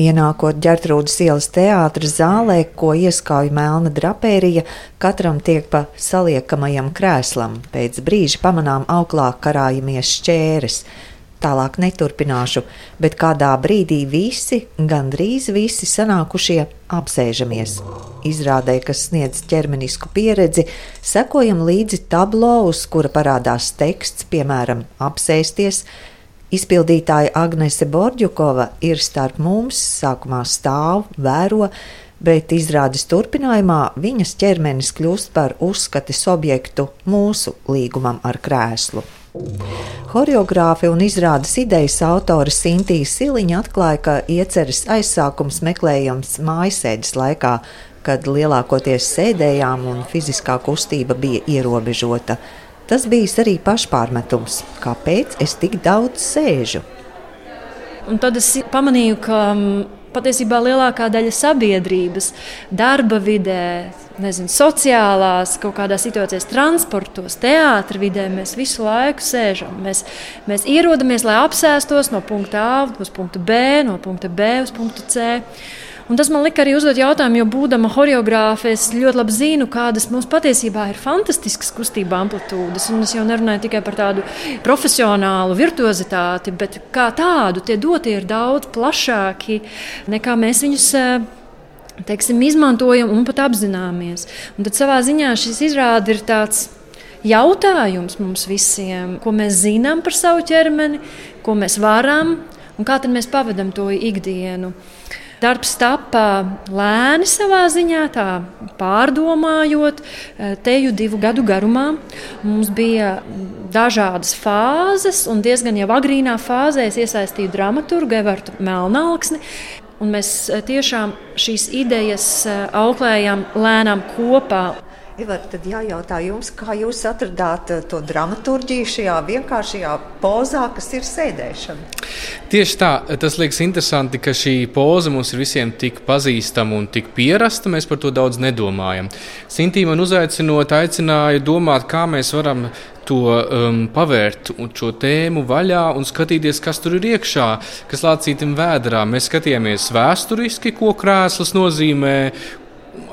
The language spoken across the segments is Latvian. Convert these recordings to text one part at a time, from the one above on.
Ienākot ģērtrūdas ielas teātras zālē, ko ieskauj melna drapērija, katram tiek pa saliekamajam krēslam. Pēc brīža pamanām auklā karājamies šķēres. Tālāk neturpināšu, bet kādā brīdī visi, gandrīz visi sanākušie, apsēžamies. Izrādē, kas sniedz ķermenisku pieredzi, sekojam līdzi tablo, uz kura parādās teksts, piemēram, apsēsties, Izpildītāja Agnese Borģukova ir starp mums, sākumā stāv, vēro, bet izrādes turpinājumā viņas ķermenis kļūst par uzskates objektu mūsu līgumam ar krēslu. Horeogrāfi un izrādes idejas autore Sintīna Siliņa atklāja, ka ieceres aizsākums meklējams mājasēdes laikā, kad lielākoties sēdējām un fiziskā kustība bija ierobežota. Tas bija arī pašpārmetums, kāpēc es tik daudz sēžu. Un tad es pamanīju, ka mm, patiesībā lielākā daļa sabiedrības, darba vidē, nezinu, sociālās, kaut kādā situācijā, transportos, teātrī vidē, mēs visu laiku sēžam. Mēs, mēs ierodamies, lai apsēstos no punkta A uz punktu B, no punkta B uz punktu C. Un tas man lika arī uzdot jautājumu, jo būdama choreogrāfa, es ļoti labi zinu, kādas mums patiesībā ir fantastiskas kustība amplitūdas. Un es jau nerunāju tikai par tādu profesionālu virtuozitāti, bet kā tādu tie dotie ir daudz plašāki nekā mēs viņus eh, teiksim, izmantojam un pat apzināmies. Un tad savā ziņā šis izrāde ir tāds. Jautājums mums visiem, ko mēs zinām par savu ķermeni, ko mēs varam un kā mēs pavadām to ikdienu. Darbs tapā lēni savā ziņā, tā pārdomājot, eh, teju divu gadu garumā. Mums bija dažādas fāzes, un diezgan jau agrīnā fāzē es iesaistīju dramaturgu Evartu Melnāksni. Un mēs eh, tiešām šīs idejas eh, auklējām lēnām kopā. Ivar, tad jājautā jums, kā jūs atradāt eh, to dramaturgiju šajā vienkāršajā pozā, kas ir sēdēšana? Tieši tā, tas liekas interesanti, ka šī poza mums ir visiem tik pazīstama un tik pierasta. Mēs par to daudz nedomājam. Sintīna man uzaicinot, aicināja domāt, kā mēs varam to um, pavērt un šo tēmu vaļā un skatīties, kas tur ir iekšā, kas lācītam vēdā. Mēs skatījāmies vēsturiski, ko krēsls nozīmē,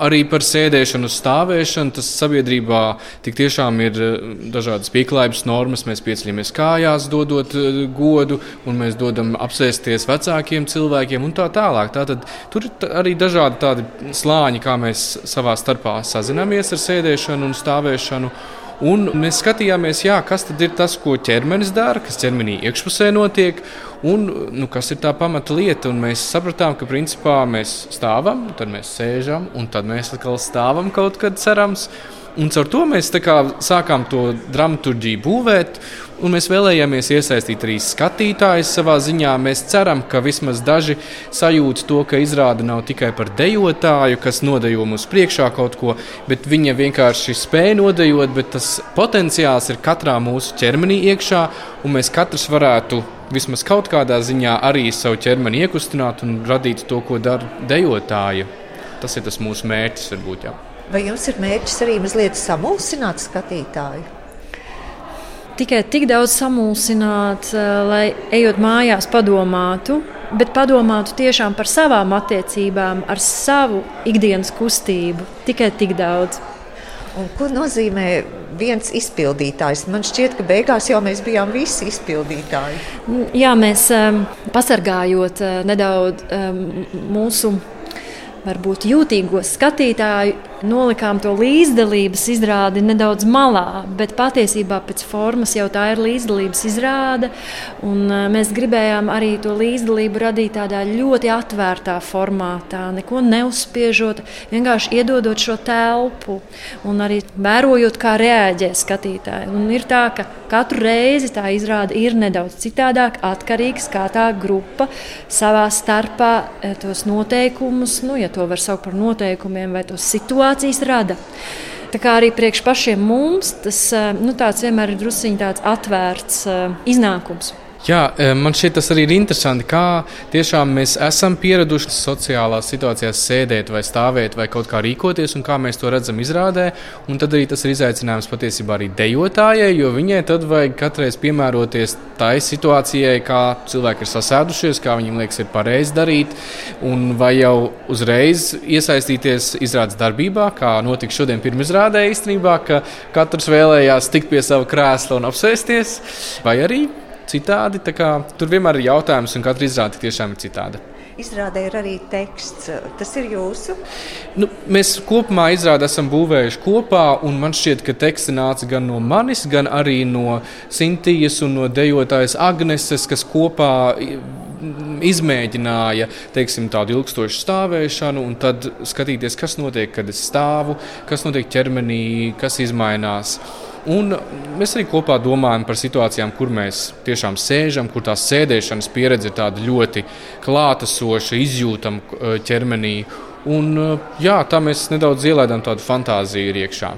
arī par sēdēšanu, stāvēšanu. Tas sabiedrībā tik tiešām ir eh, dažādas pieklājības normas. Mēs pieceļamies kājās, dodot eh, godu, un mēs dodam apsēsties vecākiem cilvēkiem un tā tālāk. Tātad, tur ir arī dažādi tādi slāņi, kā mēs savā starpā sazināmies ar sēdēšanu un stāvēšanu. Un mēs skatījāmies, jā, kas ir tas, ko ķermenis dara, kas ķermenī iekšpusē notiek, un nu, kas ir tā pamata lieta. Un mēs sapratām, ka principā mēs stāvam, tad mēs sēžam, un tad mēs atkal stāvam kaut kad cerams. Un caur to mēs sākām to dramaturgiju būvēt. Un mēs vēlējāmies iesaistīt arī skatītājus savā ziņā. Mēs ceram, ka vismaz daži sajūt to, ka izrāda nav tikai par dejotāju, kas nodejo mums priekšā kaut ko, bet viņa vienkārši spēja nodejot, bet tas potenciāls ir katrā mūsu ķermenī iekšā, un mēs katrs varētu vismaz kaut kādā ziņā arī savu ķermeni iekustināt un radīt to, ko dara dejotāja. Tas ir tas mūsu mērķis, varbūt. Jā. Vai jums ir mērķis arī mazliet samulsināt skatītāju? Tikai tik daudz samulsināt, eh, lai ejot mājās, padomātu, bet padomātu tiešām par savām attiecībām, ar savu ikdienas kustību. Tikai tik daudz. Un ko nozīmē viens izpildītājs? Man šķiet, ka beigās jau mēs bijām visi izpildītāji. Jā, mēs um, pasargājot uh, nedaudz um, mūsu varbūt jūtīgo skatītāju nolikām to līdzdalības izrādi nedaudz malā, bet patiesībā pēc formas jau tā ir līdzdalības izrāde. Mēs gribējām arī to līdzdalību radīt tādā ļoti atvērtā formātā, neko neuzspiežot, vienkārši iedodot šo telpu un arī vērojot, kā reaģē skatītāji. Un ir tā, ka katru reizi tā izrāde ir nedaudz citādāk, atkarīgs kā tā grupa savā starpā eh, tos noteikumus, nu, ja to var saukt par noteikumiem vai tos situācijas situācijas rada. Tā kā arī priekš pašiem mums tas nu, vienmēr ir druskuļi tāds atvērts uh, iznākums. Jā, e, man šķiet, tas arī ir interesanti, kā tiešām mēs esam pieraduši sociālās situācijās sēdēt vai stāvēt vai kaut kā rīkoties, un kā mēs to redzam izrādē. Un tad arī tas ir izaicinājums patiesībā arī dejotājai, jo viņai tad vajag katreiz piemēroties tai situācijai, kā cilvēki ir sasēdušies, kā viņiem liekas, ir pareizi darīt, un vai jau uzreiz iesaistīties izrādes darbībā, kā notika šodien pirmizrādē īstenībā, ka katrs vēlējās tikt pie sava krēsla un apsēsties, vai arī citādi. Tur vienmēr ir jautājums, un katra izrāde tiešām ir citāda. Izrādē ir arī teksts. Tas ir jūsu. Nu, mēs kopumā izrādi esam būvējuši kopā, un man šķiet, ka teksti nāca gan no manis, gan arī no Sintīs un no dejotājas Agneses, kas kopā izmēģināja teiksim, tādu ilgstošu stāvēšanu, un tad skatīties, kas notiek, kad es stāvu, kas notiek ķermenī, kas mainās. Un mēs arī kopā domājam par situācijām, kur mēs tiešām sēžam, kur tās sēdēšanas pieredze ir ļoti klātesoša, izjūtama eh, ķermenī. Un, eh, jā, tā mēs nedaudz ielaidām tādu fantāziju iekšā.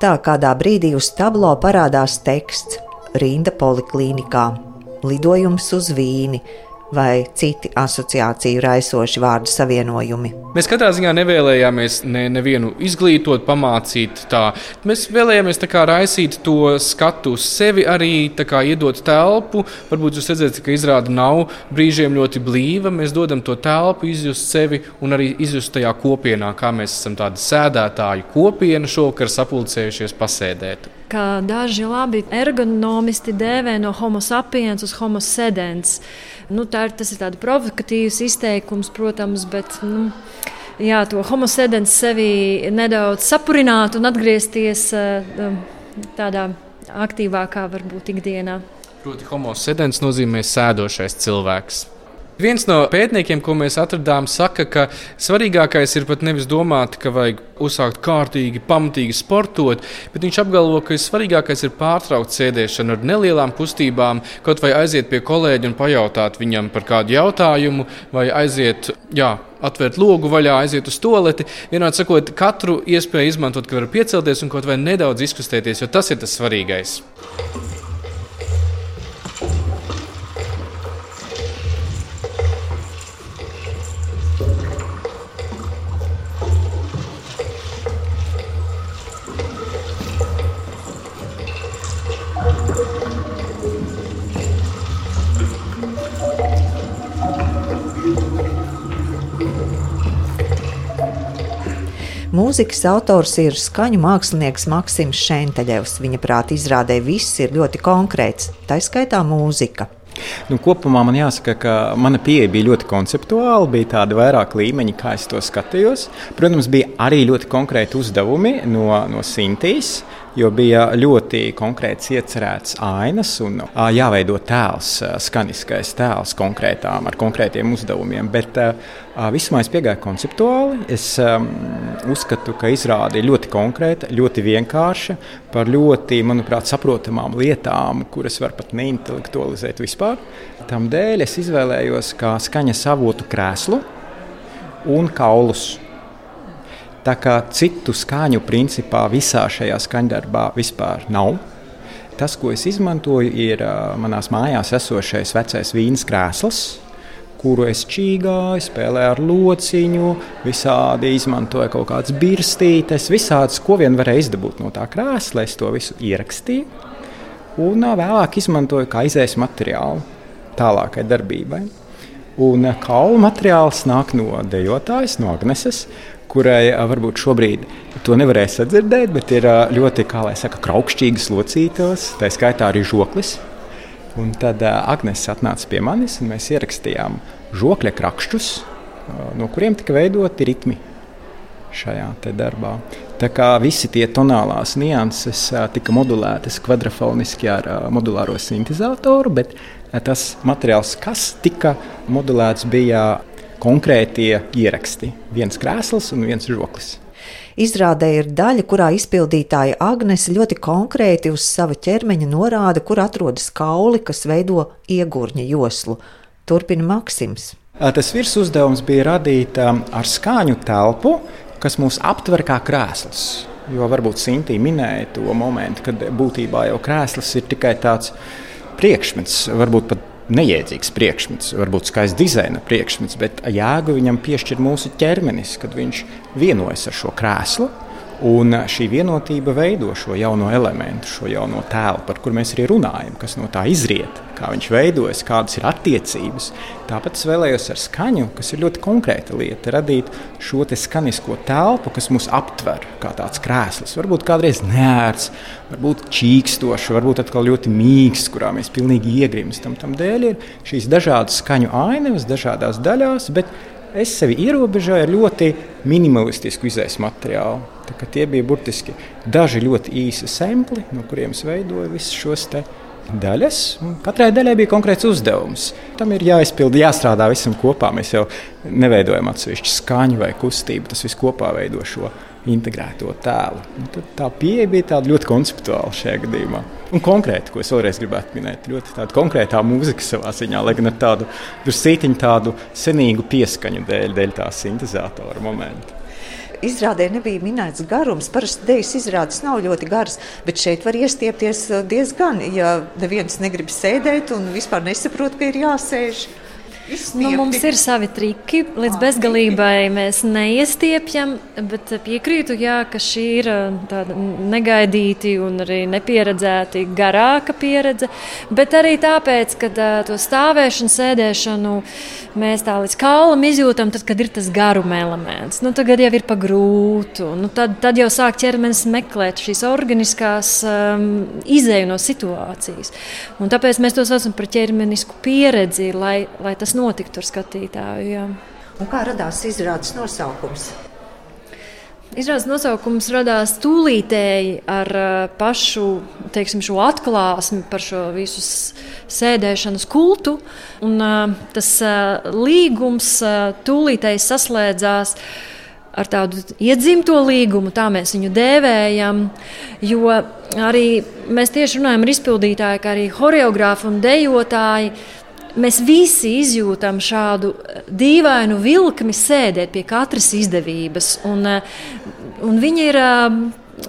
Tā kādā brīdī uz tablo parādās teksts Rinda poliklīnikā, lidojums uz Vīni vai citi asociāciju raisoši vārdu savienojumi. Mēs katrā ziņā nevēlējāmies ne, nevienu izglītot, pamācīt. Tā. Mēs vēlējāmies kā, raisīt to skatu uz sevi, arī kā, iedot telpu. Varbūt jūs redzat, ka izrāda nav brīžiem ļoti blīva. Mēs dodam to telpu, izjust sevi un arī izjust tajā kopienā, kā mēs esam tāda sēdētāju kopiena šovakar sapulcējušies pasēdēt kā daži labi ergonomisti dēvē no homo sapiens uz homo sedens. Nu, tā ir, tas ir tāds provokatīvs izteikums, protams, bet nu, jā, to homo sedens sevi nedaudz sapurināt un atgriezties uh, tādā aktīvākā, varbūt ikdienā. Proti, homo sedens nozīmē sēdošais cilvēks. Viens no pētniekiem, ko mēs atradām, saka, ka svarīgākais ir pat nevis domāt, ka vajag uzsākt kārtīgi, pamatīgi sportot, bet viņš apgalvo, ka svarīgākais ir pārtraukt sēdēšanu ar nelielām kustībām, kaut vai aiziet pie kolēģa un pajautāt viņam par kādu jautājumu, vai aiziet, jā, atvērt logu vaļā, aiziet uz toleti. Vienādi sakot, katru iespēju izmantot, ka var piecelties un kaut vai nedaudz izkustēties, jo tas ir tas svarīgais. Mūzikas autors ir skaņu mākslinieks Maksims Šenteļevs. Viņa prātā izrādē viss ir ļoti konkrēts, tā skaitā mūzika. Nu, kopumā man jāsaka, ka mana pieeja bija ļoti konceptuāla, bija tāda vairāk līmeņa, kā es to skatījos. Protams, bija arī ļoti konkrēti uzdevumi no, no Sintīs jo bija ļoti konkrēts iecerēts ainas un jāveido tēls, skaniskais tēls konkrētām, ar konkrētiem uzdevumiem. Bet vismaz es piegāju konceptuāli. Es uzskatu, ka izrāde ir ļoti konkrēta, ļoti vienkārša, par ļoti, manuprāt, saprotamām lietām, kuras var pat neintelektualizēt vispār. Tam dēļ es izvēlējos kā skaņas avotu krēslu un kaulus. Tā kā citu skaņu principā visā šajā skaņdarbā vispār nav. Tas, ko es izmantoju, ir manās mājās esošais vecais vīnas krēsls, kuru es čīgāju, spēlēju ar lociņu, visādi izmantoju kaut kādas birstītes, visādas, ko vien varēja izdabūt no tā krēsla. Es to visu ierakstīju un vēlāk izmantoju kā izējas materiālu tālākai darbībai. Un kaula materiāls nāk no dejotājas, no Agneses, kurai varbūt šobrīd to nevarēs sadzirdēt, bet ir ļoti, kā lai saka, kraukšķīgas locītos, tā skaitā arī žoklis. Un tad Agnēs atnāca pie manis, un mēs ierakstījām žokļa krakšķus, no kuriem tika veidoti ritmi šajā darbā. Tā kā visi tie tonālās nianses tika modulētas kvadrafoniski ar modulāro sintēzatoru, bet tas materiāls, kas tika modulēts, bija konkrētie ieraksti. Viens krēsls un viens žoklis. Izrādē ir daļa, kurā izpildītāja Agnese ļoti konkrēti uz sava ķermeņa norāda, kur atrodas kauli, kas veido iegurņa joslu. Turpina Maksims. Tas virsuzdevums bija radīt ar skaņu telpu, kas mūs aptver kā krēsls. Jo varbūt Sintīna minēja to momentu, kad būtībā jau krēsls ir tikai tāds priekšmets, varbūt pat neiedzīgs priekšmets, varbūt skaists dizaina priekšmets, bet jēgu viņam piešķir mūsu ķermenis, kad viņš vienojas ar šo krēslu. Un šī vienotība veido šo jauno elementu, šo jauno tēlu, par kuru mēs arī runājam, kas no tā izriet, kā viņš veidojas, kādas ir attiecības. Tāpat es vēlējos ar skaņu, kas ir ļoti konkrēta lieta, radīt šo skanisko telpu, kas mūs aptver kā tāds krēsls. Varbūt kādreiz nērts, varbūt čīkstošs, varbūt atkal ļoti mīksts, kurā mēs pilnīgi iegrimstam. Tam dēļ ir šīs dažādas skaņu ainavas, dažādās daļās. Es sevi ierobežoju ar ļoti minimalistisku izējas materiālu. Tie bija burtiski daži ļoti īsi sempli, no kuriem es veidoju visus šos daļas. Katrai daļai bija konkrēts uzdevums. Tam ir jāizpild, jāstrādā visam kopā. Mēs jau neveidojam atsevišķu skaņu vai kustību. Tas viss kopā veido šo integrēto tēlu. Un tā pieeja bija ļoti konceptuāla šajā gadījumā. Un konkrēti, ko es vēlreiz gribētu minēt, ļoti tāda konkrētā mūzika savā ziņā, lai gan ar tādu sītiņu, tādu senīgu pieskaņu dēļ, dēļ tā sintēzatora momenta. Izrādē nebija minēts garums. Parasti dēļas izrādes nav ļoti garas, bet šeit var iestiepties diezgan, ja neviens negrib sēdēt un vispār nesaprot, ka ir jāsēž. Nu, mums ir savi triki. Līdz bezgalībai mēs neiestiepjam, bet piekrītu, jā, ka šī ir tāda negaidīta un arī nepieredzēta, garāka pieredze. Bet arī tāpēc, ka to stāvēšanu, sēdēšanu mēs tā līdz kaulam izjūtam, tad, kad ir tas garuma elements. Nu, tagad jau ir pa grūtu. Nu, tad, tad jau sāk ķermenis meklēt šīs organiskās um, izēju no situācijas. Un tāpēc mēs to saucam par ķermenisku pieredzi, lai, lai tas notiktu ar skatītāju. Jā. Un kā radās izrādes nosaukums? Izrādes nosaukums radās tūlītēji ar pašu teiksim, atklāsmi par šo visu sēdēšanas kultu. Un, tas līgums tūlītēji saslēdzās ar tādu iedzimto līgumu, tā mēs viņu dēvējam. Jo arī mēs tieši runājam ar izpildītāju, kā arī horeogrāfu un dejotāju Mēs visi izjūtam šādu eh, dīvainu vilkli sēdēt pie katras izdevības. Un, eh, un viņi ir eh,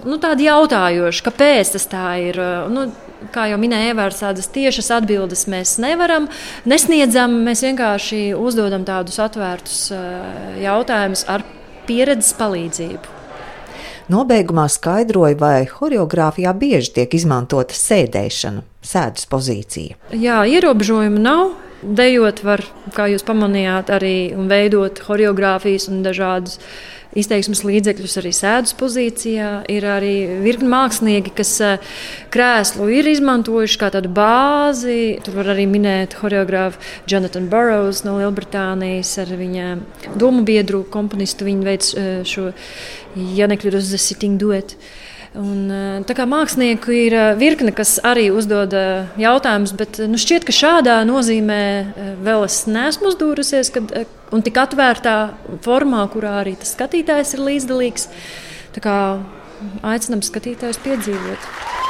nu, tādi jautājoši, kāpēc tas tā ir. Nu, kā jau minēja Evers, tādas tiešas atbildes mēs nevaram, nesniedzam. Mēs vienkārši uzdodam tādus atvērtus jautājumus ar pieredzes palīdzību. Nobeigumā skaidroja, vai choreogrāfijā bieži tiek izmantota sēdēšana, sēdes pozīcija. Jā, ierobežojumu nav. Dejot var, kā jūs pamanījāt, arī veidot choreogrāfijas un dažādas izteiksmes līdzekļus arī sēdes pozīcijā. Ir arī virkni mākslinieki, kas eh, krēslu ir izmantojuši kā tādu bāzi. Tur var arī minēt choreogrāfu Jonathan Burrows no Lielbritānijas ar viņa domu biedru komponistu. Viņi veic eh, šo Janekļu uz The Sitting Duet. Un, eh, tā kā mākslinieku ir virkne, kas arī uzdod jautājumus, bet nu, šķiet, ka šādā nozīmē vēl es neesmu uzdūrusies, kad, un tik atvērtā formā, kurā arī tas skatītājs ir līdzdalīgs. Aicinam skatītājus piedzīvot.